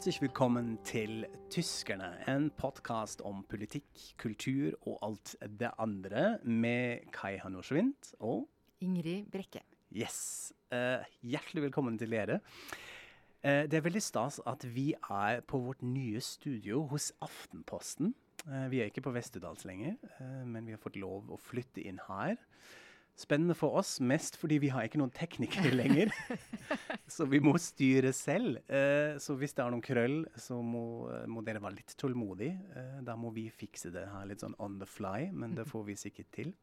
Hjertelig velkommen til Tyskerne, en podkast om politikk, kultur og alt det andre med Kai Hanorsvind og Ingrid Brekke. Yes. Uh, hjertelig velkommen til dere. Uh, det er veldig stas at vi er på vårt nye studio hos Aftenposten. Uh, vi er ikke på Vesterdals lenger, men vi har fått lov å flytte inn her. Spennende for oss, mest fordi vi har ikke noen teknikere lenger. så vi må styre selv. Eh, så hvis det er noen krøll, så må, må dere være litt tålmodige. Eh, da må vi fikse det her litt sånn on the fly, men det får vi sikkert til.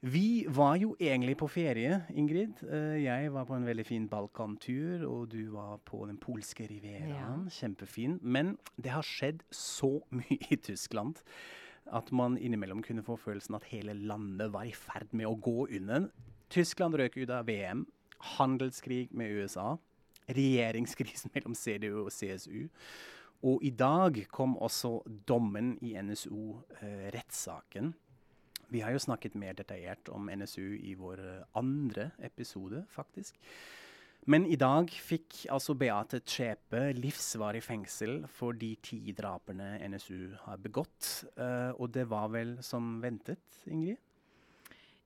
Vi var jo egentlig på ferie, Ingrid. Uh, jeg var på en veldig fin Balkantur, og du var på den polske rivieraen. Ja. Kjempefin. Men det har skjedd så mye i Tyskland at man innimellom kunne få følelsen at hele landet var i ferd med å gå under. Tyskland røk ut av VM. Handelskrig med USA. Regjeringskrisen mellom CDU og CSU. Og i dag kom også dommen i NSO-rettssaken. Eh, Vi har jo snakket mer detaljert om NSU i vår andre episode, faktisk. Men i dag fikk altså Beate Tschepe livsvarig fengsel for de ti drapene NSU har begått. Uh, og det var vel som ventet, Ingrid?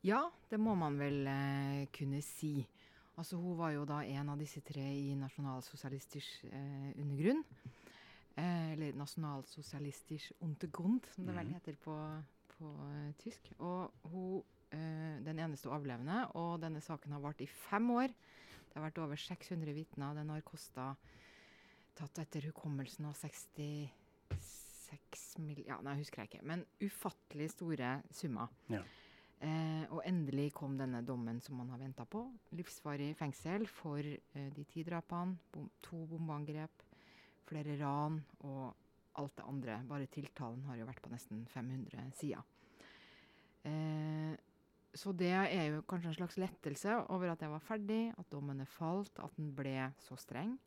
Ja, det må man vel uh, kunne si. Altså, hun var jo da en av disse tre i nasjonalsosialistisk uh, undergrunn. eller nasjonalsosialistisk untergrund, som det vel mhm. heter på, på tysk. Og hun den eneste overlevende, og denne saken har vart i fem år. Det har vært over 600 vitner. Den har kosta, tatt etter hukommelsen av 66 mill... Ja, nei, husker jeg ikke. Men ufattelig store summer. Ja. Eh, og endelig kom denne dommen som man har venta på. Livsvarig fengsel for eh, de ti drapene. Bom, to bombeangrep, flere ran og alt det andre. Bare tiltalen har jo vært på nesten 500 sider. Eh, så det er jo kanskje en slags lettelse over at jeg var ferdig, at dommen er falt, at den ble så streng.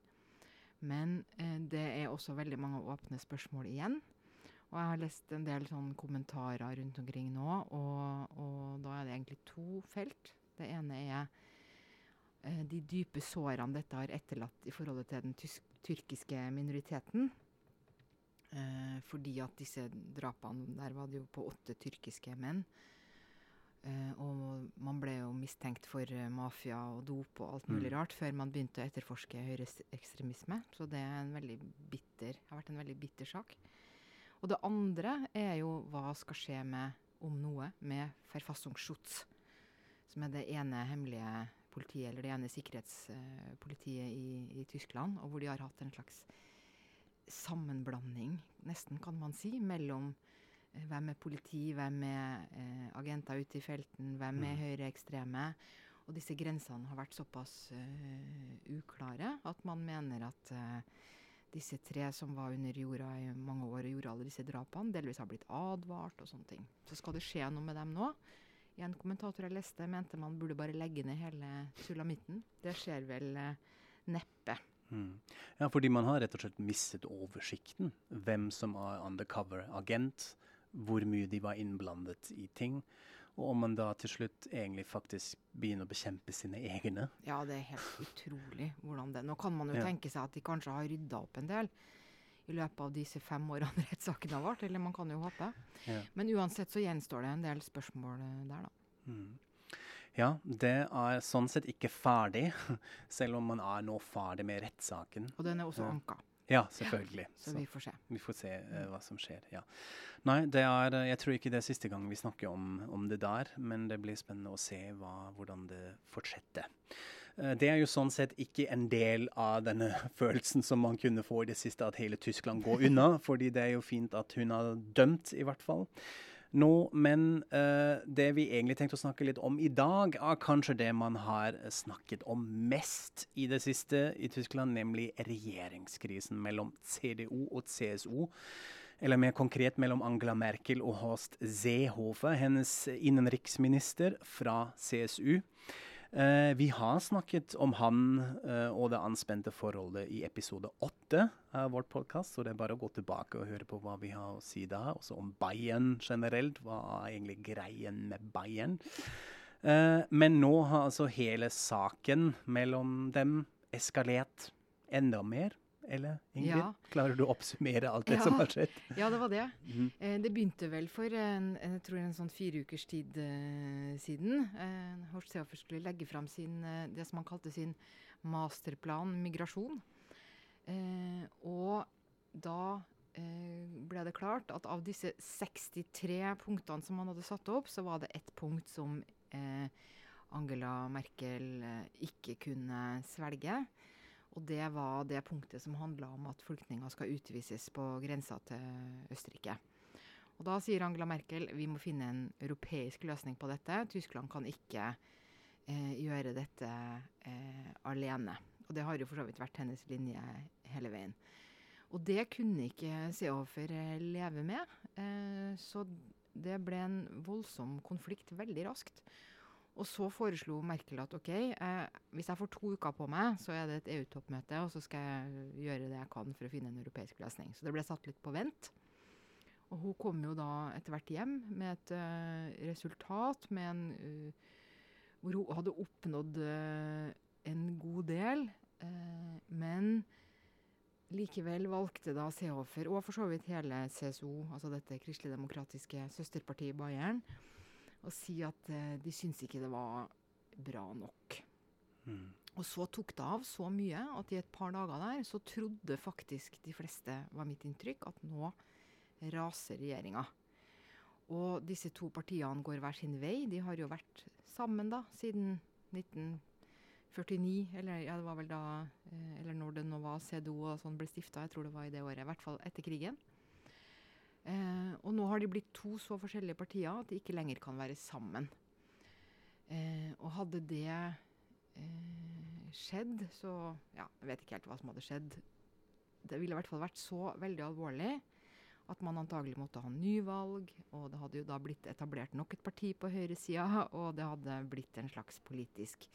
Men eh, det er også veldig mange åpne spørsmål igjen. Og jeg har lest en del sånn kommentarer rundt omkring nå, og, og, da er det egentlig to felt. Det ene er eh, de dype sårene dette har etterlatt i forholdet til den tyrkiske minoriteten. Eh, fordi at disse drapene, der var det jo på åtte tyrkiske menn. Uh, og man ble jo mistenkt for uh, mafia og dop og alt mulig mm. rart før man begynte å etterforske høyreekstremisme. Så det bitter, har vært en veldig bitter sak. Og det andre er jo hva skal skje med, om noe, med Verfassungsschutz, som er det ene hemmelige politiet, eller det ene sikkerhetspolitiet uh, i, i, Tyskland, og hvor de har hatt en slags sammenblanding, nesten kan man si, mellom hvem er politi, hvem er eh, agenter ute i felten, hvem er mm. høyreekstreme? Og disse grensene har vært såpass uh, uklare at man mener at uh, disse tre som var under jorda i mange år og gjorde alle disse drapene, delvis har blitt advart og sånne ting. Så skal det skje noe med dem nå. En kommentator jeg leste, mente man burde bare legge ned hele sulamitten. Det skjer vel uh, neppe. Mm. Ja, fordi man har rett og slett mistet oversikten. Hvem som er undercover agent hvor mye de var innblandet i ting. Og om man da til slutt egentlig faktisk begynner å bekjempe sine egne. Ja, det er helt utrolig hvordan det Nå kan man jo ja. tenke seg at de kanskje har rydda opp en del i løpet av disse fem årene rettssaken har vart, eller man kan jo håpe. Ja. Men uansett så gjenstår det en del spørsmål eh, der, da. Mm. Ja, det er sånn sett ikke ferdig, selv om man er nå ferdig med rettssaken. Og den er også anka. Ja, selvfølgelig. Så, så, vi får se. Vi får se uh, hva som skjer. ja. Nei, det er, eh, jeg tror ikke det er siste gang vi snakker om, om det der, men det blir spennende å se hva, hvordan det fortsetter. Uh, det er jo sånn sett ikke en del av denne følelsen som man kunne få i det siste, at hele Tyskland går unna, fordi det er jo fint at hun har dømt, i hvert fall nå, men uh, det vi egentlig tenkte å snakke litt om i dag, er kanskje det man har snakket om mest i det siste i Tyskland, nemlig regjeringskrisen mellom CDU og CSU. Eller mer konkret mellom Angela Merkel og Horst Seehofer, hennes innenriksminister fra CSU. Uh, vi har snakket om han uh, og det anspente forholdet i episode åtte av vårt podkast, så det er bare å gå tilbake og høre på hva vi har å si da. Også om Bayern generelt. Hva er egentlig greien med Bayern? Uh, men nå har altså hele saken mellom dem eskalert enda mer. Eller Ingrid? Ja. Klarer du å oppsummere alt det Ja. som har skjedd? Ja, det var det. Mm. Eh, det begynte vel for en, jeg tror en sånn fire ukers tid eh, siden. Eh, Horst Seehofer skulle legge fram sin, det som han kalte sin masterplan migrasjon. Og da ble det klart at av disse 63 punktene som han hadde satt opp, så var det ett punkt som Angela Merkel ikke kunne svelge. Og det var det punktet som handla om at flyktninger skal utvises på grensa til Østerrike. Og da sier Angela Merkel vi må finne en europeisk løsning på dette. Tyskland kan ikke eh, gjøre dette eh, alene. Og det har jo for så vidt vært hennes linje hele veien. Og det kunne ikke Seehofer eh, leve med. Eh, så det ble en voldsom konflikt veldig raskt. Og så foreslo Merkel at OK, eh, hvis jeg får to uker på meg, så er det et EU-toppmøte, og så skal jeg gjøre det jeg kan for å finne en europeisk løsning. Så det ble satt litt på vent. Og hun kom jo da etter hvert hjem med et uh, resultat med en, uh, hvor hun hadde oppnådd uh, en god del. men likevel valgte da Seehofer, og for så vidt hele CSO, altså dette kristelig-demokratiske søsterpartiet i Bayern, å si at eh, de syntes ikke det var bra nok. Mm. Og så tok det av så mye at i et par dager der så trodde faktisk de fleste, var mitt inntrykk, at nå raser regjeringa. Og disse to partiene går hver sin vei. De har jo vært sammen da siden 1949, eller ja, det var vel da eh, Eller når det nå var CDO og sånn ble stifta, jeg tror det var i det året. I hvert fall etter krigen. Eh, og nå har de blitt to så forskjellige partier at de ikke lenger kan være sammen. Eh, og hadde det eh, skjedd, så Ja, jeg vet ikke helt hva som hadde skjedd. Det ville i hvert fall vært så veldig alvorlig at man antagelig måtte ha nyvalg. Og det hadde jo da blitt etablert nok et parti på høyresida, og det hadde blitt en slags politisk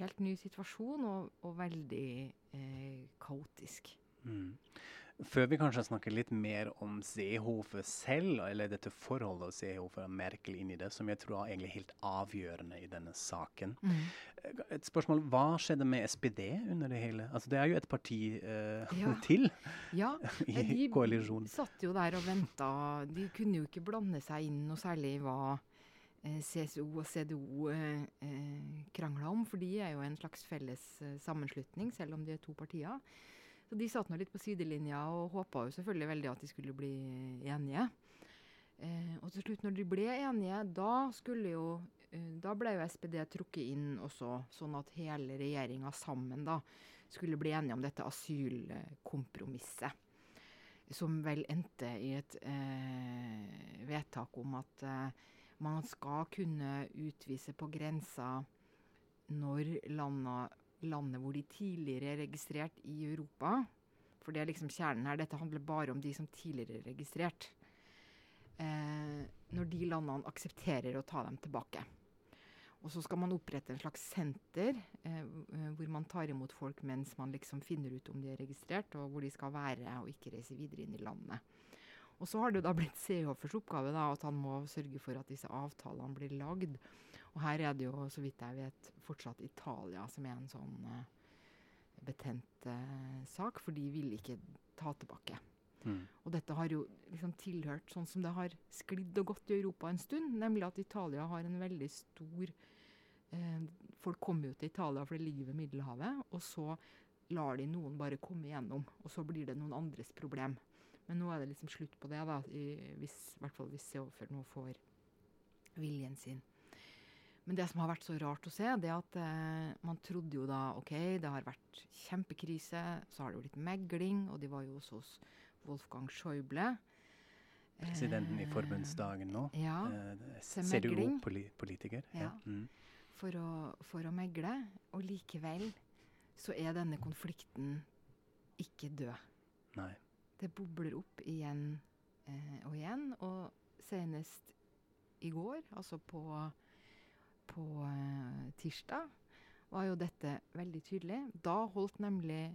helt ny situasjon, og, og veldig eh, kaotisk. Mm. Før vi kanskje snakker litt mer om Seehofer selv, eller dette forholdet Seehofer og Merkel inn i det, som jeg tror er egentlig helt avgjørende i denne saken. Et spørsmål, Hva skjedde med SPD under det hele? Altså, Det er jo et parti eh, Ja. til Ja, i Nei, de koalisjonen. satt jo der og venta. De kunne jo ikke blande seg inn noe særlig i hva eh, CSO og CDO eh, eh, krangla om, for de er jo en slags felles eh, sammenslutning, selv om de er to partier. Så de satt nå litt på sidelinja og håpa jo selvfølgelig veldig at de skulle bli enige. Eh, og til slutt, når de ble enige, da skulle jo eh, da ble jo SPD trukket inn også, sånn at hele regjeringa sammen da skulle bli enige om dette asylkompromisset. Som vel endte i et eh, vedtak om at eh, man skal kunne utvise på grensa når landa, landet hvor de tidligere er registrert i Europa For det er liksom kjernen her. Dette handler bare om de som tidligere er registrert. Eh, når de landene aksepterer å ta dem tilbake. Og så skal man opprette en slags senter eh, hvor man tar imot folk mens man liksom finner ut om de er registrert, og hvor de skal være og ikke reise videre inn i landet. Og så har det jo da blitt Seehofers oppgave da, at han må sørge for at disse avtalene blir lagd. Og her er det jo, så vidt jeg vet, fortsatt Italia som er en sånn uh, betent uh, sak, for de vil ikke ta tilbake. Mm. Og dette har jo liksom tilhørt sånn som det har sklidd og gått i Europa en stund, nemlig at Italia har en veldig stor uh, Folk kommer jo til Italia for det ligger ved Middelhavet, og så lar de noen bare komme igjennom, og så blir det noen andres problem. Men nå er det liksom slutt på det, da, i, hvis, i hvert fall hvis Seofer nå får viljen sin. Men det som har vært så rart å se, det er at eh, man trodde jo da OK, det har vært kjempekrise, så har det jo blitt megling, og de var jo også hos Wolfgang Schäuble. Presidenten i Eh, forbundsdagen nå. Ja, Eh, megling. CDU-politiker. Ja. Mm. for å, for å megle. Og likevel så er denne konflikten ikke død. Nei. Det bobler opp igjen eh, og igjen. Og senest i går, altså på, på eh, tirsdag, var jo dette veldig tydelig. Da holdt nemlig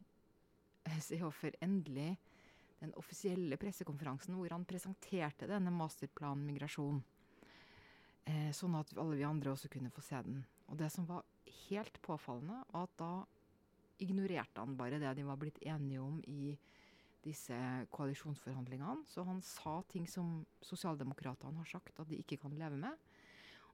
Seehofer endelig den offisielle pressekonferansen hvor han presenterte denne masterplanen migrasjon. Eh, sånn at alle vi andre også kunne få se den. Og det som var helt påfallende, var at da ignorerte han bare det de var blitt enige om i disse koalisjonsforhandlingene. Så han sa ting som sosialdemokratene har sagt at de ikke kan leve med.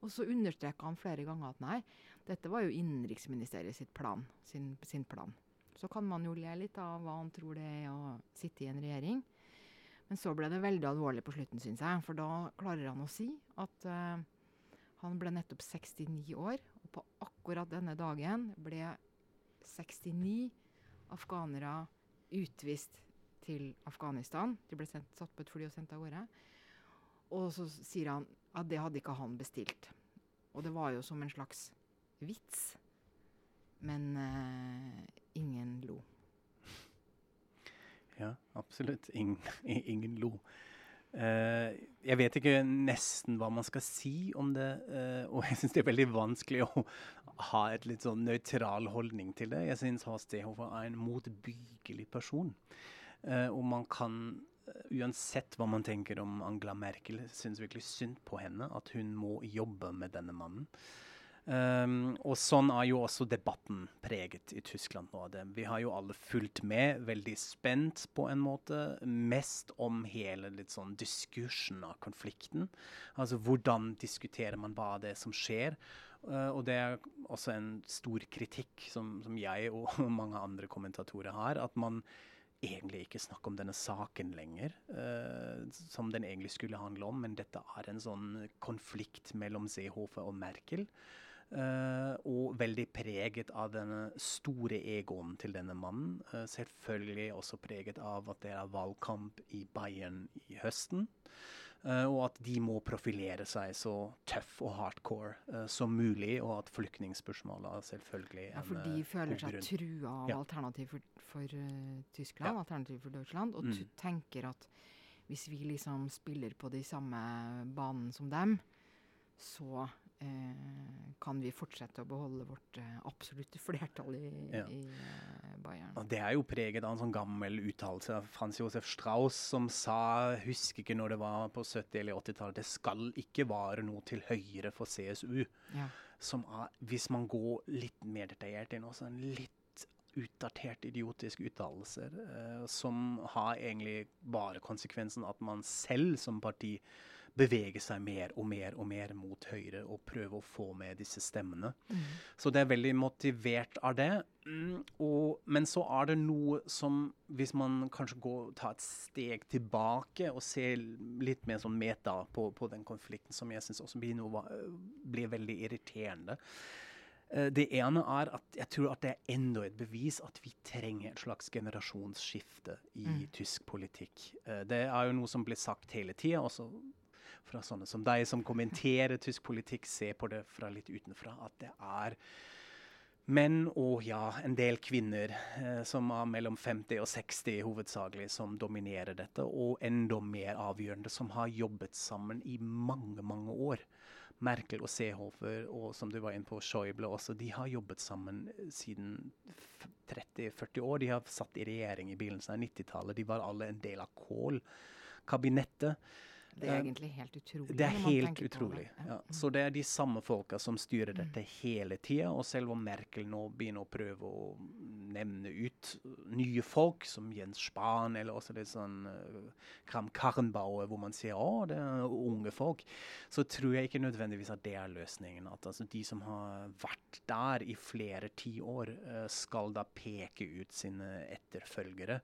Og så understreka han flere ganger at nei, dette var jo innenriksministeriet sitt plan, sin, sin, plan. Så kan man jo le litt av hva han tror det er å sitte i en regjering. Men så ble det veldig alvorlig på slutten, syns jeg. For da klarer han å si at uh, han ble nettopp 69 år. Og på akkurat denne dagen ble 69 afghanere utvist til Afghanistan. De ble sendt, satt på et fly og sendt av gårde. Og så sier han at det hadde ikke han bestilt. Og det var jo som en slags vits. Men uh, ingen lo. Ja, absolutt. Ingen, ingen lo. Uh, jeg vet ikke nesten hva man skal si om det, uh, og jeg syns det er veldig vanskelig å ha et litt sånn nøytral holdning til det. Jeg syns Seehofer er en motbyggelig person. Uh, og man kan, uansett hva man tenker om Angela Merkel, synes virkelig synd på henne at hun må jobbe med denne mannen. Um, og sånn er jo også debatten preget i Tyskland nå. Det. Vi har jo alle fulgt med, veldig spent på en måte. Mest om hele litt sånn diskursen av konflikten. Altså hvordan diskuterer man hva det er som skjer. Uh, og det er også en stor kritikk som, som jeg og mange andre kommentatorer har. At man egentlig ikke snakk om denne saken lenger, uh, som den egentlig skulle handle om. Men dette er en sånn konflikt mellom Seehofer og Merkel. Uh, og veldig preget av denne store egoen til denne mannen. Uh, selvfølgelig også preget av at det er valgkamp i Bayern i høsten. Uh, og at de må profilere seg så tøff og hardcore som mulig. Og at flyktningspørsmålet er selvfølgelig ja, For de føler seg trua av ja. alternativ for, for Tyskland, ja. alternativ for Deutschland, og mm. tenker at hvis vi liksom spiller på de samme banene som dem, så Eh, kan vi fortsette å beholde vårt eh, absolutte flertall i, ja. i eh, Bayern. Og det er jo preget av en sånn gammel uttalelse av Frans Josef Strauss, som sa, husker ikke når det var på 70- eller 80-tallet, det skal ikke være noe til høyre for CSU. Ja. Som er, hvis man går litt mer detaljert inn, også en litt utdatert, idiotisk uttalelser, eh, som har egentlig bare konsekvensen at man selv som parti bevege seg mer og mer og mer mot høyre og prøve å få med disse stemmene. Mm. Så det er veldig motivert av det. Mm, og, men så er det noe som Hvis man kanskje går, tar et steg tilbake og ser litt mer sånn meta på, på den konflikten, som jeg syns også blir, noe, blir veldig irriterende. Uh, det ene er at jeg tror at det er enda et bevis at vi trenger et slags generasjonsskifte i mm. tysk politikk. Uh, det er jo noe som blir sagt hele tida, fra sånne som deg, som kommenterer tysk politikk, ser på det fra litt utenfra. At det er menn og ja, en del kvinner eh, som er mellom 50 og 60 hovedsakelig, som dominerer dette. Og enda mer avgjørende, som har jobbet sammen i mange, mange år. Merkel og Seehofer og som du var inne på, Schäuble også, de har jobbet sammen siden 30-40 år. De har satt i regjering i begynnelsen av 90-tallet. De var alle en del av Kohl-kabinettet. Det er egentlig helt utrolig. Det er helt utrolig. Det. Ja. Så det er de samme folka som styrer mm. dette hele tida. Og selv om Merkel nå begynner å prøve å nevne ut nye folk, som Jens Spahn, eller også litt sånn uh, Kram Karrenbauer, hvor man sier å, det er unge folk, så tror jeg ikke nødvendigvis at det er løsningen. At altså, de som har vært der i flere tiår, uh, skal da peke ut sine etterfølgere.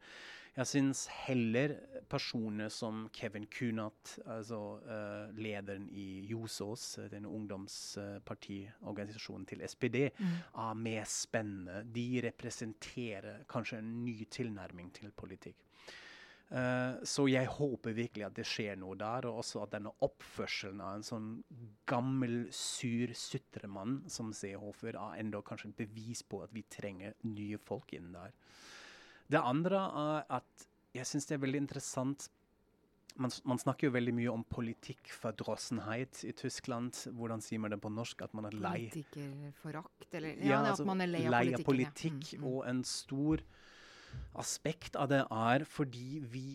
Jeg syns heller personer som Kevin Kunat, altså uh, lederen i Josås, den denne ungdomspartiorganisasjonen til SPD, mm. er mer spennende. De representerer kanskje en ny tilnærming til politikk. Uh, så jeg håper virkelig at det skjer noe der, og også at denne oppførselen av en sånn gammel, sur sutremann som Seehofer er enda kanskje et bevis på at vi trenger nye folk inn der. Det andre er at jeg syns det er veldig interessant man, man, snakker jo veldig mye om politikk for drossenheit i Tyskland. Hvordan sier man det på norsk? At man er lei Politikerforakt? Eller ja, ja altså, at man er lei av lei av politikk. Ja. Mm, mm. Og en stor aspekt av det er fordi vi,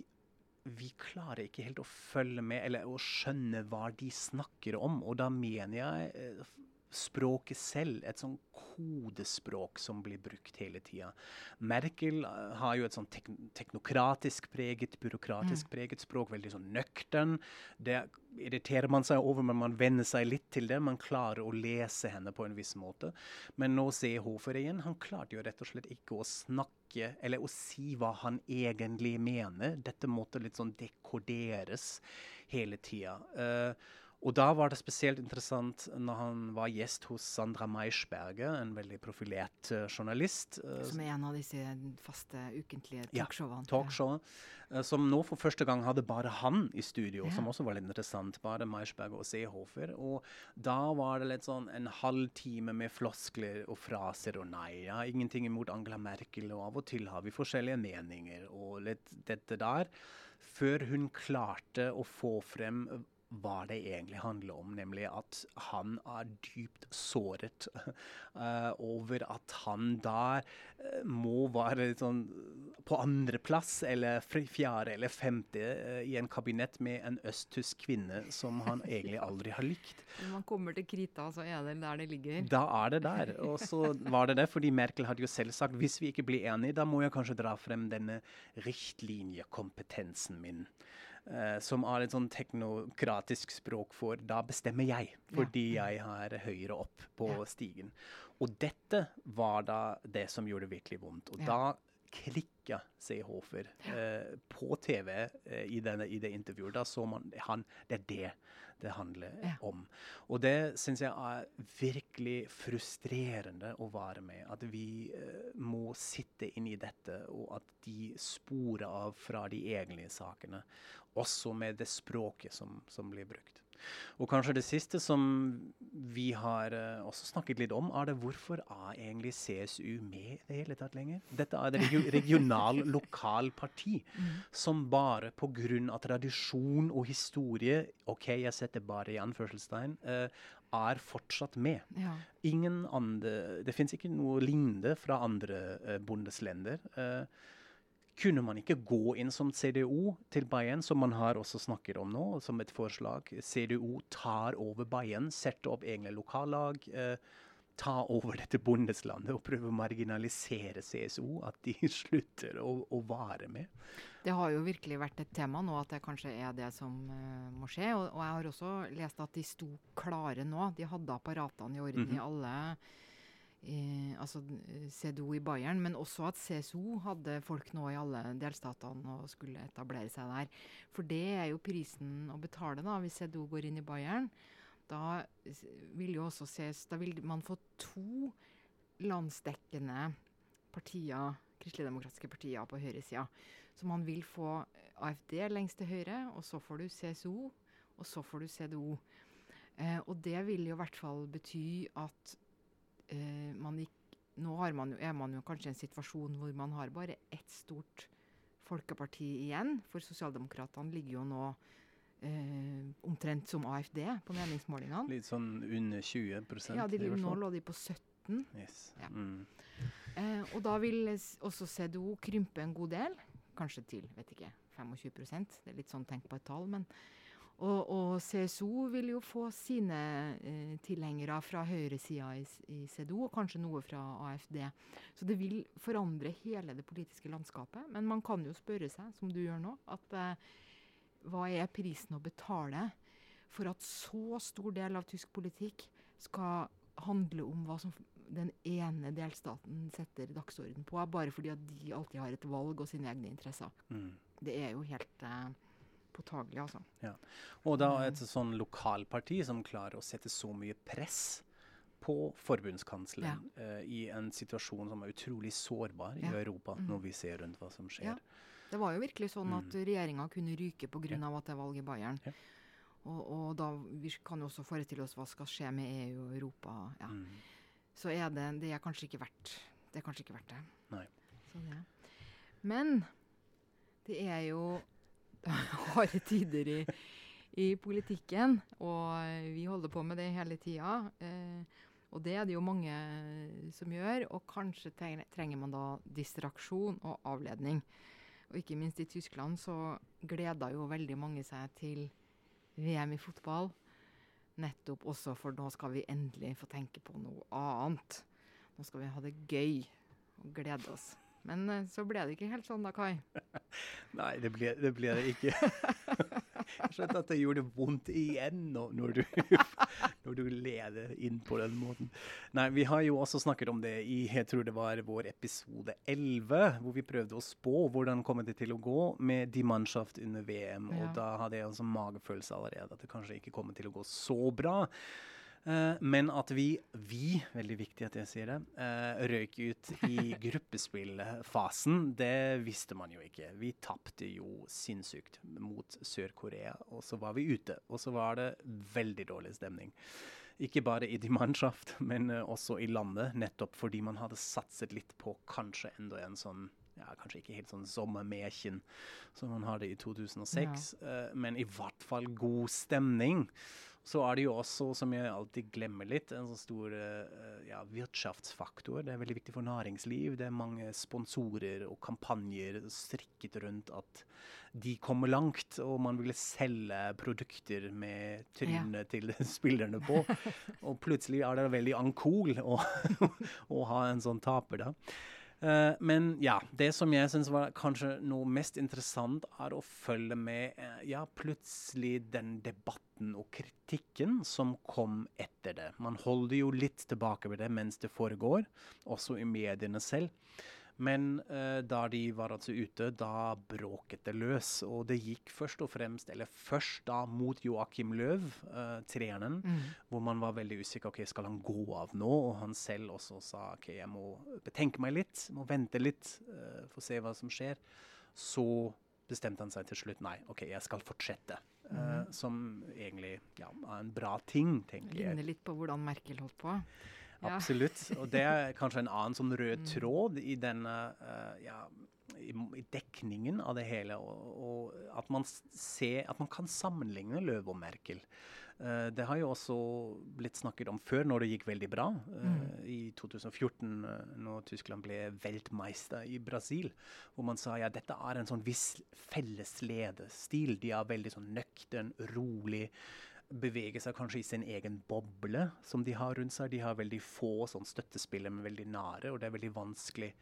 vi klarer ikke helt å følge med eller å skjønne hva de snakker om. Og da mener jeg eh, språket selv et sånn kodespråk som blir brukt hele tida. Merkel uh, har jo et sånn tek teknokratisk preget, byråkratisk mm. preget språk. Veldig sånn nøktern. Det irriterer man seg over, men man venner seg litt til det. Man klarer å lese henne på en viss måte. Men nå ser Hofer igjen, han klarte jo rett og slett ikke å snakke eller å si hva han egentlig mener. Dette måtte litt sånn dekoderes hele tida. Uh, og da var det spesielt interessant når han var gjest hos Sandra Meirsberger, en veldig profilert uh, journalist. Uh, som er en av disse faste ukentlige talkshowene. Ja, talkshowene. uh, som nå for første gang hadde bare han i studio, ja. som også var litt interessant. Bare Meirsberger og Seehofer. Og da var det litt sånn en halv time med floskler og fraser og nei. Ja, ingenting imot Angela Merkel, og av og til har vi forskjellige meninger og litt dette der. Før hun klarte å få frem hva det egentlig handler om, nemlig at han er dypt såret uh, over at han da uh, må være sånn på andreplass eller fjerde eller femte uh, i en kabinett med en østtysk kvinne som han egentlig aldri har likt. Når man kommer til krita, så er det der det ligger. Da er det der. Og så var det det, fordi Merkel hadde jo selv sagt hvis vi ikke blir enige, da må jeg kanskje dra frem denne riktlinjekompetensen min. Uh, som har et sånn teknokratisk språk for 'da bestemmer jeg', fordi ja. jeg har høyere opp på ja. stigen. Og dette var da det som gjorde virkelig vondt. Og ja. da klikka Seehofer uh, på TV uh, i, denne, i, det intervjuet. Da så man han Det er det det handler om. Og det syns jeg er virkelig frustrerende å være med. At vi må sitte inn i dette, og at de sporer av fra de egentlige sakene også med det språket som, som, blir brukt. Og kanskje det siste som vi har uh, også snakket litt om, er det hvorfor er egentlig CSU med i det hele tatt lenger? Dette er et regio regional, lokal parti mm. som bare pga. tradisjon og historie OK, jeg setter bare i anførselstegn. Uh, er fortsatt med. Ja. Ingen andre, Det fins ikke noe lignende fra andre uh, bondeslender. Uh, kunne man ikke gå inn som CDO til Bayern, som man har også snakket om nå, som et forslag? CDO tar over Bayern, setter opp egne lokallag. Eh, ta over dette bondeslandet og prøve å marginalisere CSO. At de slutter å, å, være med. Det har jo virkelig vært et tema nå at det kanskje er det som uh, må skje. Og, og, jeg har også lest at de sto klare nå. De hadde apparatene i orden mm -hmm. i alle i, altså CDO i Bayern, men også at CSO hadde folk nå i alle delstatene og skulle etablere seg der. For det er jo prisen å betale da, hvis CDO går inn i Bayern. Da vil jo også ses, da vil man få to landsdekkende partier, kristeligdemokratiske partier på høyresida. Så man vil få AFD lengst til høyre, og så får du CSO, og så får du CDO. Eh, og det vil jo i hvert fall bety at eh, man gikk, Nå man jo, er man jo kanskje i en situasjon hvor man har bare ett stort folkeparti igjen. For sosialdemokratene ligger jo nå eh, omtrent som AFD på meningsmålingene. Litt sånn under 20% Ja, de, nå lå de på 17 yes. ja. mm. eh, Og da vil også CDO krympe en god del. Kanskje til vet ikke, 25% Det er litt sånn tenk på et tall. men og, og, CSO vil jo få sine eh, tilhengere fra høyresida i, i CDO, og kanskje noe fra AFD. Så det vil forandre hele det politiske landskapet. Men man kan jo spørre seg, som du gjør nå, at eh, hva er prisen å betale for at så stor del av tysk politikk skal handle om hva som den ene delstaten setter dagsorden på, bare fordi at de alltid har et valg og sine egne interesser. Mm. Det er jo helt eh, påtagelig, altså. Ja. Og da et sånn lokalparti som klarer å sette så mye press på forbundskansleren ja. uh, i en situasjon som er utrolig sårbar ja. i Europa, mm. når vi ser rundt hva som skjer. Ja. Det var jo virkelig sånn at mm. regjeringa kunne ryke pga. Ja. at det er valg i Bayern. Ja. Og, og, da vi kan jo også forestille oss hva skal skje med EU og Europa. Ja. Mm. Så er det, det er kanskje ikke verdt det. er kanskje ikke verdt det. Nei. det. Men det er jo harde tider i, i, politikken. Og vi holder på med det hele tida. Eh, og det er det jo mange som gjør. Og kanskje trenger man da distraksjon og avledning. Og ikke minst i Tyskland så gleder jo veldig mange seg til VM i fotball. Nettopp også, for nå skal vi endelig få tenke på noe annet. Nå skal vi ha det gøy og glede oss. Men eh, så ble det ikke helt sånn da, Kai. Nei, det blir det, blir det ikke. Jeg skjønte at det gjorde vondt igjen når, når, du, når du leder inn på den måten. Nei, vi har jo også snakket om det i jeg tror det var vår episode 11, hvor vi prøvde å spå hvordan kommer det til å gå med Die Mannschaft under VM. Ja. Og da hadde jeg en sånn magefølelse allerede at det kanskje ikke kommer til å gå så bra. Uh, men at vi, vi, veldig viktig at jeg sier det, uh, røyk ut i gruppespillfasen, det visste man jo ikke. Vi tapte jo sinnssykt mot Sør-Korea, og så var vi ute. Og så var det veldig dårlig stemning. Ikke bare i de Mannschaft, men uh, også i landet, nettopp fordi man hadde satset litt på kanskje enda en sånn ja, kanskje ikke helt sånn sommermekjen som man hadde i 2006, ja. men i hvert fall god stemning. Så er det jo også, som jeg alltid glemmer litt, en sånn stor uh, ja, virksomhetsfaktor. Det er veldig viktig for næringsliv. Det er mange sponsorer og kampanjer strikket rundt at de kommer langt, og man vil selge produkter med trynet ja. til spillerne på. og plutselig er det veldig uncool å, å ha en sånn taper, da. Uh, men ja, det som jeg syns var kanskje noe mest interessant, er å følge med uh, ja, plutselig den debatten og kritikken som kom etter det. Man holder jo litt tilbake ved det mens det foregår, også i mediene selv. Men eh, da de var altså ute, da bråket det løs. Og det gikk først og fremst, eller først da mot Joakim Løv, eh, treneren, mm. hvor man var veldig usikker. ok, Skal han gå av nå? Og han selv også sa ok, jeg må betenke meg litt, må vente litt, eh, for å se hva som skjer. Så bestemte han seg til slutt nei, OK, jeg skal fortsette. Mm. Uh, som egentlig ja, er en bra ting, tenker jeg. Ligner litt på hvordan Merkel holdt på. Absolutt. Og det er kanskje en annen sånn rød mm. tråd i denne uh, ja, i, i, dekningen av det hele. Og, og, at man ser At man kan sammenligne Løv og Merkel. Uh, det har jo også blitt snakket om før, når det gikk veldig bra. Uh, mm. I 2014, når Tyskland ble weltmeister i Brasil, hvor man sa ja, dette er en sånn viss felles ledestil. De er veldig sånn nøktern, rolig beveger seg kanskje i sin egen boble som de har rundt seg. De har veldig få sånn støttespillere, men veldig nære, og det er veldig vanskelig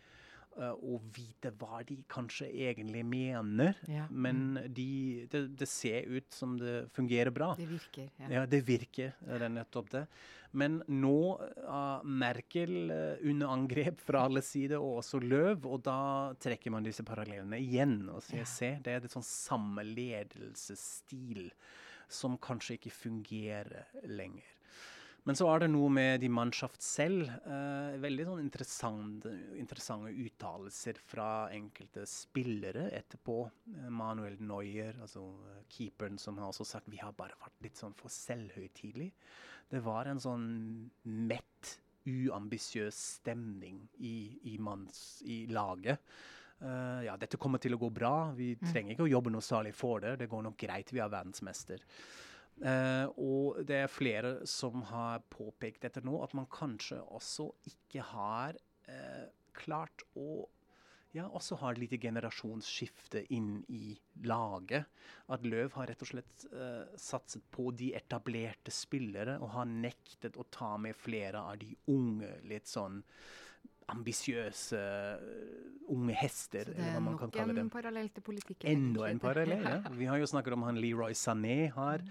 uh, å vite hva de kanskje egentlig mener. Ja. Men mm. de, det, det, ser ut som det fungerer bra. Det virker. Ja, ja det virker. Det er nettopp det. Men nå er Merkel uh, under angrep fra alle sider, og også Løv, og da trekker man disse parallellene igjen. og sier, ja. se, Det er en sånn samme ledelsesstil som kanskje ikke fungerer lenger. Men så er det noe med de Mannschaft selv. Eh, veldig sånn interessante, interessante uttalelser fra enkelte spillere etterpå. Eh, Manuel Neuer, altså uh, keeperen, som har også sagt vi har bare vært litt sånn for selvhøytidelig. Det var en sånn mett, uambisiøs stemning i, i, manns, i laget. Uh, ja, dette kommer til å gå bra. Vi mm. trenger ikke å jobbe noe særlig for det. Det går nok greit. Vi er verdensmester. Uh, og det er flere som har påpekt dette nå, at man kanskje også ikke har uh, klart å ja, også har et lite generasjonsskifte inn i laget. At Løv har rett og slett uh, satset på de etablerte spillere og har nektet å ta med flere av de unge, litt sånn ambisiøse uh, unge hester, eller hva man kan kalle dem. Det er nok en parallell til politikken. Enda en parallell, ja. Vi har jo snakket om han Leroy Sané her,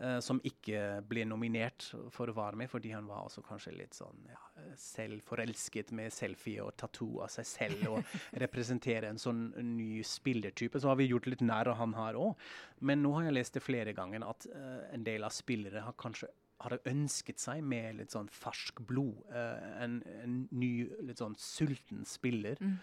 uh, som ikke ble nominert for å være med, fordi han var også kanskje litt sånn ja, selvforelsket med selfie og tattoo av seg selv, og representere en sånn ny spillertype. Så har vi gjort litt nær av han her òg. Men nå har jeg lest det flere ganger at uh, en del av spillere har kanskje hadde ønsket seg med litt sånn fersk blod. Uh, en, en, ny, litt sånn sulten spiller. Mm.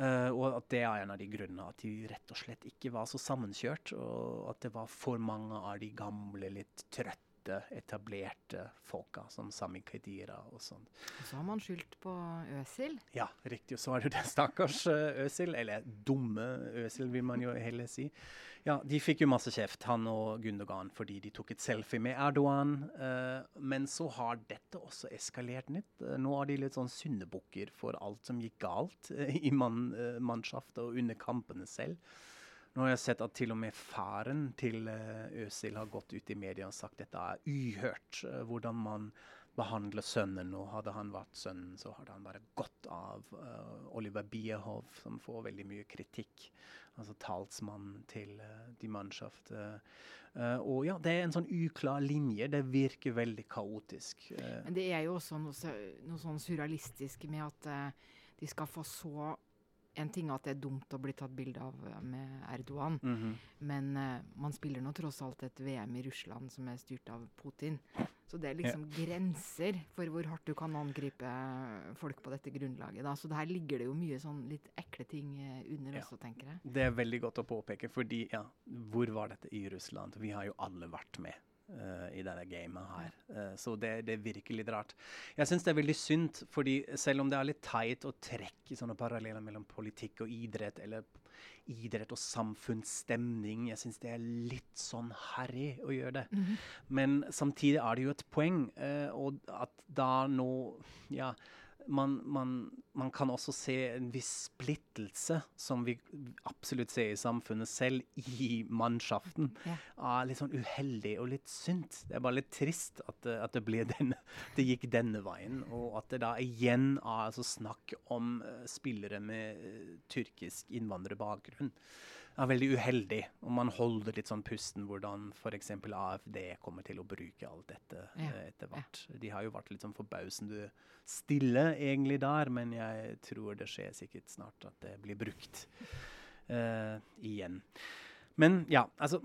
Uh, og at det er en av de grunnene at de rett og slett ikke var så sammenkjørt. Og at det var for mange av de gamle, litt trøtte etablerte folka, som Sami Khedira og sånn. Så har man skyldt på Øsil? Ja, riktig. Så er det det stakkars eh, Øsil, eller dumme Øsil, vil man jo heller si. Ja, de fikk jo masse kjeft, han og Gundogan, fordi de tok et selfie med Erdogan. Uh, men så har dette også eskalert litt. Uh, nå er de litt sånn syndebukker for alt som gikk galt i mann, mannskapet og under kampene selv. Nå har jeg sett at til og med faren til Øsil har gått ut i media og sagt at dette er uhørt. hvordan man behandler sønnen. Og hadde han vært sønnen, så hadde han bare gått av. Uh, Oliver Bierhoff, som får veldig mye kritikk. Altså talsmannen til uh, de mannskapene. Uh, og ja, det er en sånn uklar linje. Det virker veldig kaotisk. Men det er jo også noe, noe sånn surrealistisk med at de skal få så en ting er at det er dumt å bli tatt bilde av med Erdogan, mm -hmm. men uh, man spiller nå tross alt et VM i Russland som er styrt av Putin. Så det er liksom ja. grenser for hvor hardt du kan angripe folk på dette grunnlaget. Da. Så her ligger det jo mye sånn litt ekle ting eh, under ja. også, tenker jeg. Det er veldig godt å påpeke, fordi ja, hvor var dette i Russland? Vi har jo alle vært med. Uh, i dette gamet her. Uh, så det, det, virker litt rart. Jeg syns det er veldig synd, fordi selv om det er litt teit å trekke sånne paralleller mellom politikk og idrett, eller idrett og samfunnsstemning. Jeg syns det er litt sånn harry å gjøre det. Mm -hmm. Men samtidig er det jo et poeng, uh, og at da nå Ja man, man, man, kan også se en viss splittelse, som vi absolutt ser i samfunnet selv, i mannskaften. Ja. Ah, litt sånn uheldig og litt synd. Det er bare litt trist at, at det, denne, det, gikk denne veien. Og at det da igjen er altså snakk om uh, spillere med uh, tyrkisk innvandrerbakgrunn er veldig uheldig. Og man holder litt sånn pusten hvordan f.eks. AFD kommer til å bruke alt dette ja. uh, etter hvert. Ja. De har jo vært litt sånn forbausende stille egentlig der, men jeg tror det skjer sikkert snart at det blir brukt uh, igjen. Men ja, altså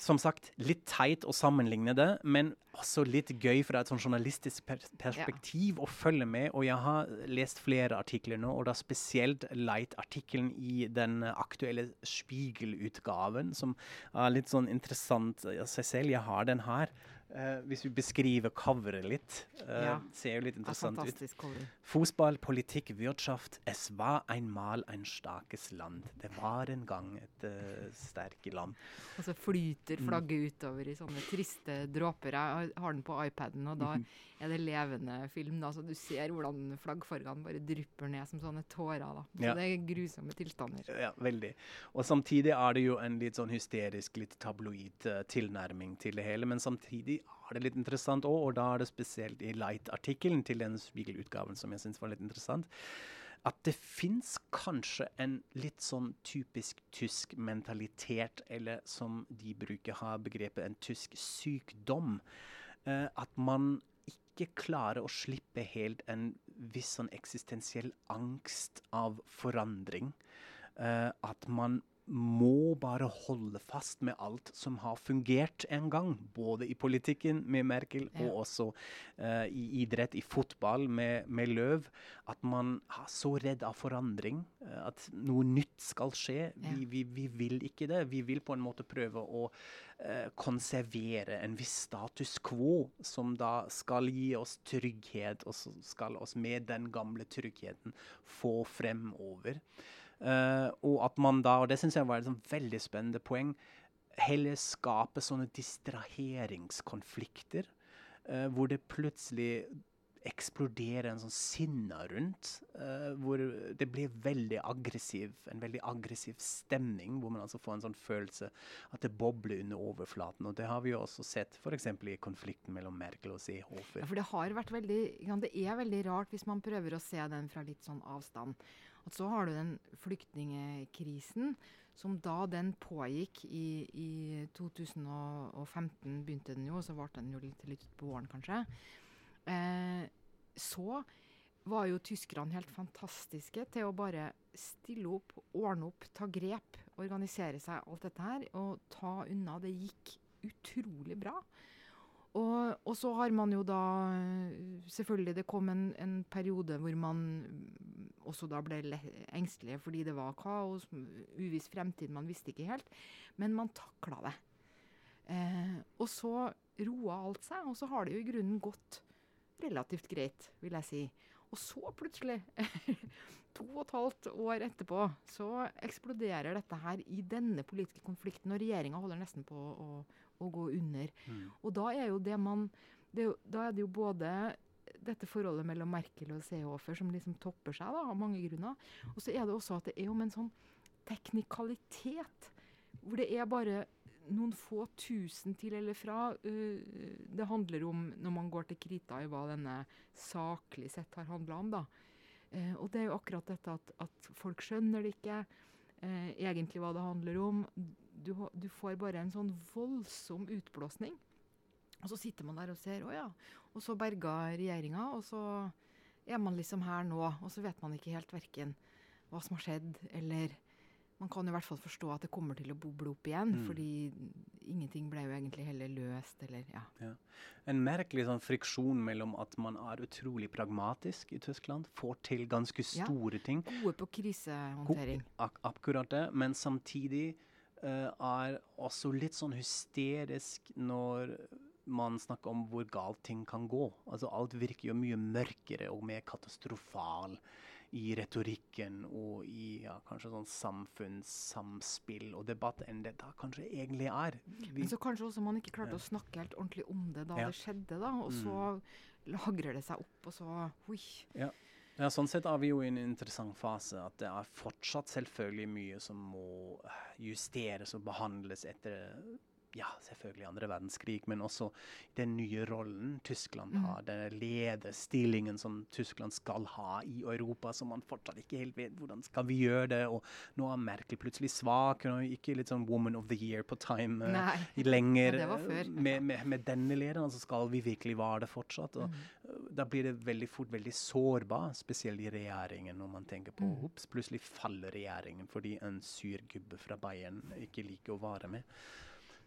som sagt, litt teit å sammenligne det, men også litt gøy fra et sånn journalistisk perspektiv ja. å følge med. Og jeg har lest flere artikler nå, og da spesielt Light-artikkelen i den aktuelle Spiegel-utgaven, som er litt sånn interessant i seg selv. Jeg har den her. Uh, hvis vi beskriver coveret litt, uh, ja. ser jo litt interessant ut. Cover. Fotball, politikk, wirtschaft. Es var einmal ein starkes land. Det var en gang et uh, sterke land. Og så flyter mm. flagget mm. utover i sånne triste dråper. Jeg har den på iPaden, og da -hmm. er det levende film. Da, så du ser hvordan flaggfargene bare drypper ned som sånne tårer. Da. Så ja. det er grusomme tilstander. Ja, veldig. Og samtidig er det jo en litt sånn hysterisk, litt tabloid tilnærming til det hele. Men samtidig er det litt interessant òg, og da er det spesielt i Light-artikkelen til den Spiegel-utgaven som jeg syns var litt interessant, at det fins kanskje en litt sånn typisk tysk mentalitet, eller som de bruker ha begrepet en tysk sykdom. eh, at man ikke klarer å slippe helt en viss sånn eksistensiell angst av forandring. Uh, at man må bare holde fast med alt som har fungert en gang. Både i politikken med Merkel ja. og også uh, i idrett, i fotball med, med, Løv. At man er så redd av forandring. Uh, at noe nytt skal skje. Ja. Vi, vi, vi, vil ikke det. Vi vil på en måte prøve å uh, konservere en viss status quo, som da skal gi oss trygghet, og skal oss med den gamle tryggheten få fremover. Uh, og at man da, og det syns jeg var et sånn veldig spennende poeng, heller skaper sånne distraheringskonflikter. Uh, hvor det plutselig eksploderer en sånn sinne rundt. Uh, hvor det blir veldig aggressiv, en veldig aggressiv stemning. Hvor man altså får en sånn følelse at det bobler under overflaten. Og det har vi jo også sett f.eks. i konflikten mellom Merkel og Seehofer. Ja, for det har vært veldig, det er veldig rart hvis man prøver å se den fra litt sånn avstand. Og så har du den flyktningekrisen som da den pågikk i, i 2015, begynte den jo, så varte den jo litt, litt på våren, kanskje. Eh, så var jo tyskerne helt fantastiske til å bare stille opp, ordne opp, ta grep, organisere seg, alt dette her, og ta unna. Det gikk utrolig bra. Og, og, så har man jo da Selvfølgelig, det kom en, en periode hvor man også da ble engstelige fordi det var kaos, uviss fremtid, man visste ikke helt. Men man takla det. Eh, og så roa alt seg, og så har det jo i grunnen gått relativt greit, vil jeg si. Og så plutselig, to og et halvt år etterpå, så eksploderer dette her i denne politiske konflikten, og regjeringa holder nesten på å, å gå under. Mm. Og da er jo det man det, Da er det jo både dette forholdet mellom Merkel og Seehofer som liksom topper seg da, av mange grunner. Og så er det også at det er jo med en sånn teknikalitet hvor det er bare noen få tusen til eller fra. Uh, det handler om, når man går til krita, i hva denne saklig sett har handla om. da. Uh, og det er jo akkurat dette at, at folk skjønner det ikke uh, egentlig hva det handler om. Du, du, får bare en sånn voldsom utblåsning. Og så sitter man der og ser, å ja. Og så berga regjeringa, og så er man liksom her nå. Og så vet man ikke helt verken hva som har skjedd, eller man kan i hvert fall forstå at det kommer til å boble opp igjen, mm. fordi ingenting ble jo egentlig heller løst, eller ja. ja. En merkelig sånn friksjon mellom at man er utrolig pragmatisk i Tyskland, får til ganske store ja, ting. Gode på krisehåndtering. God, ak akkurat det, men samtidig er også litt sånn hysterisk når man snakker om hvor galt ting kan gå. Altså Alt virker jo mye mørkere og mer katastrofal i retorikken og i ja, kanskje sånn samfunnssamspill og debatt enn det da kanskje egentlig er. Vi, Men så kanskje også man ikke klarte ja. å snakke helt ordentlig om det da ja. det skjedde, da. Og så mm. lagrer det seg opp, og så hui. Ja. Ja. sånn sett er vi jo i en interessant fase. At det er fortsatt selvfølgelig mye som må justeres og behandles etter ja, selvfølgelig andre verdenskrig, men også den nye rollen Tyskland mm. har. Den lederstillingen som Tyskland skal ha i Europa, som man fortsatt ikke helt vet hvordan skal vi gjøre det. Og nå er Merkel plutselig svak. Hun er ikke litt sånn 'woman of the year' på time uh, lenger. Ja, med, med, med, denne lederen så skal vi virkelig være det fortsatt. og mm. Da blir det veldig fort veldig sårbar, spesielt i regjeringen, når man tenker på mm. Ups, plutselig faller regjeringen fordi en sur gubbe fra Bayern ikke liker å være med.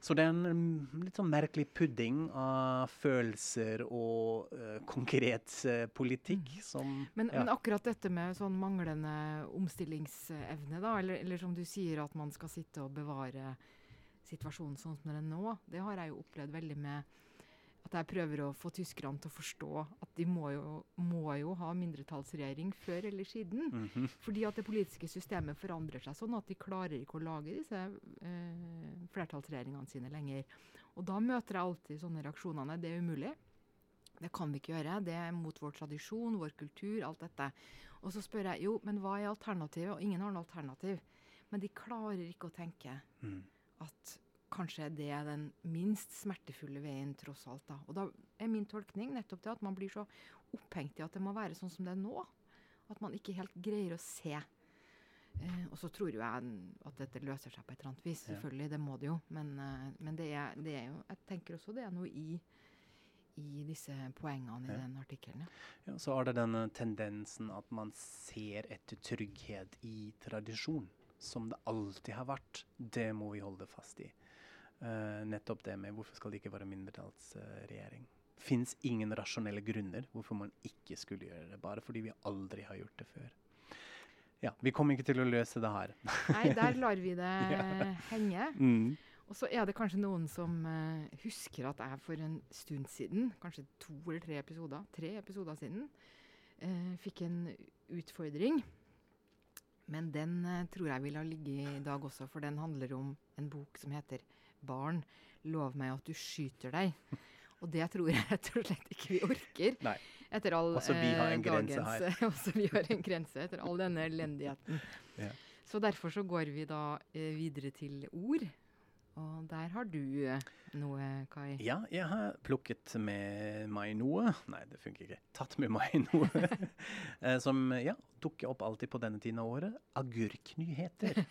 Så det er en mm, litt sånn merkelig pudding av følelser og uh, konkret uh, politikk mm. som men, ja. men, akkurat dette med sånn manglende omstillingsevne, da, eller, eller, som du sier, at man skal sitte og bevare situasjonen sånn som den er nå, det har jeg jo opplevd veldig med at jeg prøver å få tyskerne til å forstå at de må jo, må jo ha mindretallsregjering før eller siden. Mm -hmm. Fordi at det politiske systemet forandrer seg sånn at de klarer ikke å lage disse eh, flertallsregjeringene sine lenger. Og da møter jeg alltid sånne reaksjonene. Det er umulig. Det kan vi ikke gjøre. Det er mot vår tradisjon, vår kultur, alt dette. Og så spør jeg jo, men hva er alternativet? Og ingen har noe alternativ. Men de klarer ikke å tenke mm. at kanskje det er den minst smertefulle veien, tross alt. da. Og da er min tolkning nettopp det at man blir så opphengt i at det må være sånn som det er nå. At man ikke helt greier å se. Eh, og så tror jo jeg at dette løser seg på et eller annet vis. Selvfølgelig, det må det jo. Men, eh, men det, er, det, er, jo Jeg tenker også det er noe i, i disse poengene i ja. den artikkelen. Ja. ja. Så er det den tendensen at man ser etter trygghet i tradisjon. Som det alltid har vært. Det må vi holde fast i. Uh, nettopp det med hvorfor skal det ikke være mindretallsregjering. Uh, Fins ingen rasjonelle grunner hvorfor man ikke skulle gjøre det, bare fordi vi aldri har gjort det før. Ja, Vi kommer ikke til å løse det her. Nei, der lar vi det ja. henge. Mm. Og så er det kanskje noen som uh, husker at jeg for en stund siden, kanskje to eller tre episoder, tre episoder siden, uh, fikk en utfordring. Men den uh, tror jeg vil ha ligget i dag også, for den handler om en bok som heter barn, lov meg at du skyter deg. Og det tror jeg rett og slett ikke vi orker. Nei. Etter all også vi har en dagens, grense her. også vi har en grense etter all denne elendigheten. Ja. Så derfor så går vi da eh, videre til ord. Og der har du eh, noe, Kai? Ja, jeg har plukket med meg noe. Nei, det funker ikke. Tatt med meg noe. eh, som ja, dukker opp alltid på denne tiden av året. Agurknyheter.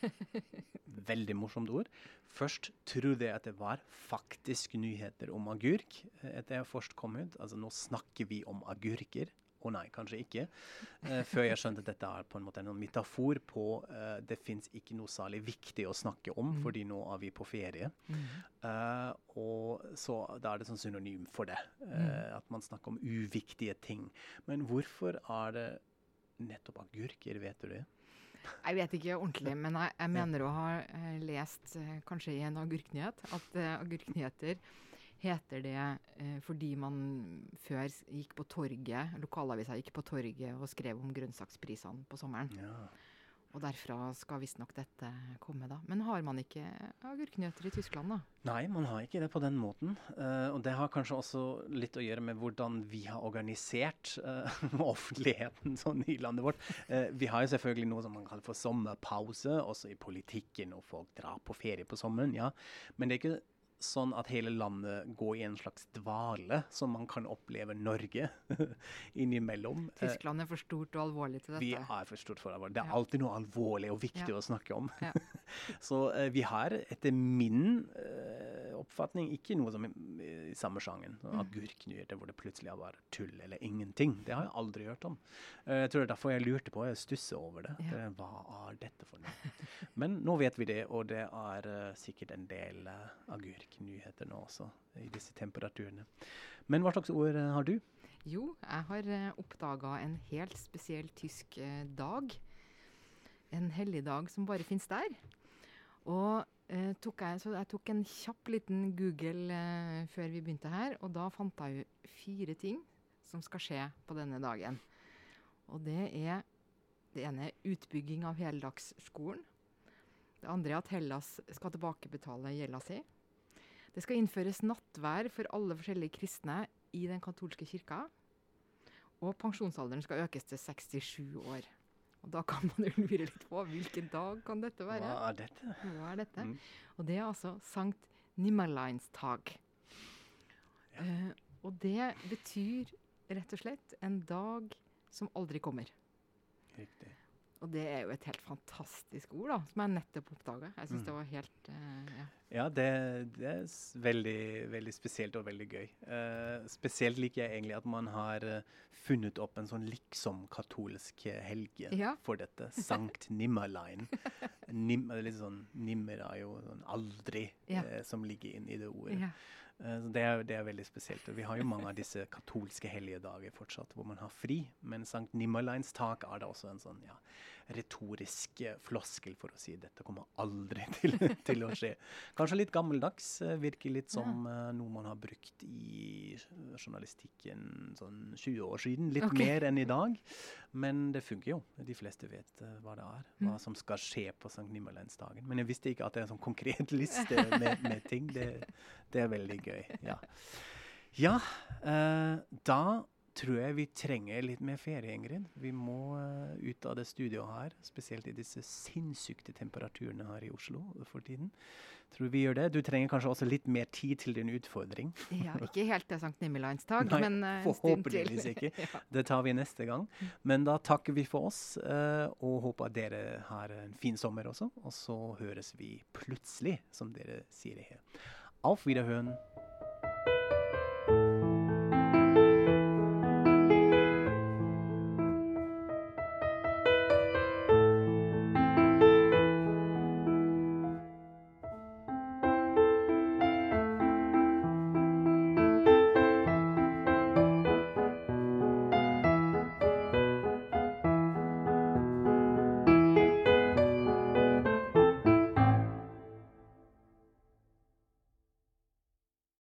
Veldig morsomt ord. Først trodde jeg at det var faktisk nyheter om agurk. Eh, etter jeg først kom ut. Altså, nå snakker vi om agurker. Å nei, kanskje ikke. Uh, før jeg skjønte at dette er på en måte en metafor på uh, det fins ikke noe særlig viktig å snakke om, mm. fordi nå er vi på ferie. Mm. Uh, og så da er det sånn synonym for det. Mm. At man snakker om uviktige ting. Men hvorfor er det nettopp agurker, vet du det? Jeg vet ikke ordentlig, men jeg, jeg mener å ha lest, kanskje i en agurknyhet, at agurknyheter heter det eh, fordi man før gikk på torget, lokalavisa gikk på torget og skrev om grønnsaksprisene på sommeren. Ja. Og derfra skal visstnok dette komme, da. Men har man ikke agurknøtter i Tyskland, da? Nei, man har ikke det på den måten. Uh, og det har kanskje også litt å gjøre med hvordan vi har organisert uh, offentligheten sånn i landet vårt. Uh, vi har jo selvfølgelig noe som man kaller for sommerpause, også i politikken, og folk drar på ferie på sommeren. ja. Men det er ikke sånn at hele landet går i en slags dvale, som man kan oppleve Norge innimellom. Eh, Tyskland er for stort og alvorlig til dette? Vi er for stort for alvorlig. Det er ja. alltid noe alvorlig og viktig ja. å snakke om. Ja. Så uh, vi har etter min uh, oppfatning ikke noe som i, i samme sjangen. Mm. Agurknyheter hvor det plutselig har vært tull eller ingenting. Det har jeg aldri hørt om. Uh, jeg tror det er derfor jeg lurte på, jeg stusser over det. det. Hva er dette for noe? Men nå vet vi det, og det er sikkert en del agurk nyheter nå også, i disse temperaturene. Men hva slags ord eh, har du? Jo, jeg har eh, oppdaga en helt spesiell tysk uh, dag. En helligdag som bare finnes der. Og eh, tok jeg, så jeg tok en kjapp liten Google før vi begynte her, og da fant jeg jo fire ting som skal skje på denne dagen. Og det er det ene er utbygging av heldagsskolen. Det andre er at Hellas skal tilbakebetale gjelda si. Det skal innføres nattvær for alle forskjellige kristne i den katolske kirka. Og pensjonsalderen skal økes til 67 år. Og Da kan man jo lure litt på hvilken dag kan dette være? Hva er dette? Hva er dette? Mm. Og det er altså Sankt Nimmerleinstag. Ja. Eh, og det betyr rett og slett en dag som aldri kommer. Riktig. Og det er jo et helt fantastisk ord, da, som jeg nettopp oppdaga. Jeg syns mm. det var helt uh, Ja, ja det, det, er veldig, veldig spesielt og veldig gøy. Uh, spesielt liker jeg egentlig at man har uh, funnet opp en sånn liksom-katolsk helge ja. for dette. Sankt Nimmerlein. Nim, litt sånn, Nimmer er jo sånn aldri ja. som ligger inn i det ordet. Eh, det er, det er, veldig spesielt. Vi har jo mange av disse katolske hellige dager fortsatt, hvor man har fri. Men Sankt Nimmerleins tak er da også en sånn ja, retorisk eh, floskel for å si dette kommer aldri til, til å skje. Kanskje litt gammeldags. Eh, virker litt som ja. noe man har brukt i journalistikken sånn 20 år siden. Litt okay. mer enn i dag. Men det funker jo. De fleste vet hva det er. Hva mm. som skal skje på Sankt Nimmerleinsdagen. Men jeg visste ikke at det er en sånn konkret liste med, med ting. Det, det er veldig gøy. Ja, ja eh, da tror jeg vi trenger litt mer ferie, Ingrid. Vi må uh, ut av det studioet her, spesielt i disse sinnssyke temperaturene her i Oslo for tiden. Tror vi gjør det. Du trenger kanskje også litt mer tid til din utfordring. Ja, Ikke helt til Sankt Nimmerleinsdag, men uh, forhåpentligvis ikke. ja. Det tar vi neste gang. Men da takker vi for oss, uh, og håper at dere har en fin sommer også. Og så høres vi plutselig, som dere sier det her. Auf Wiederhören.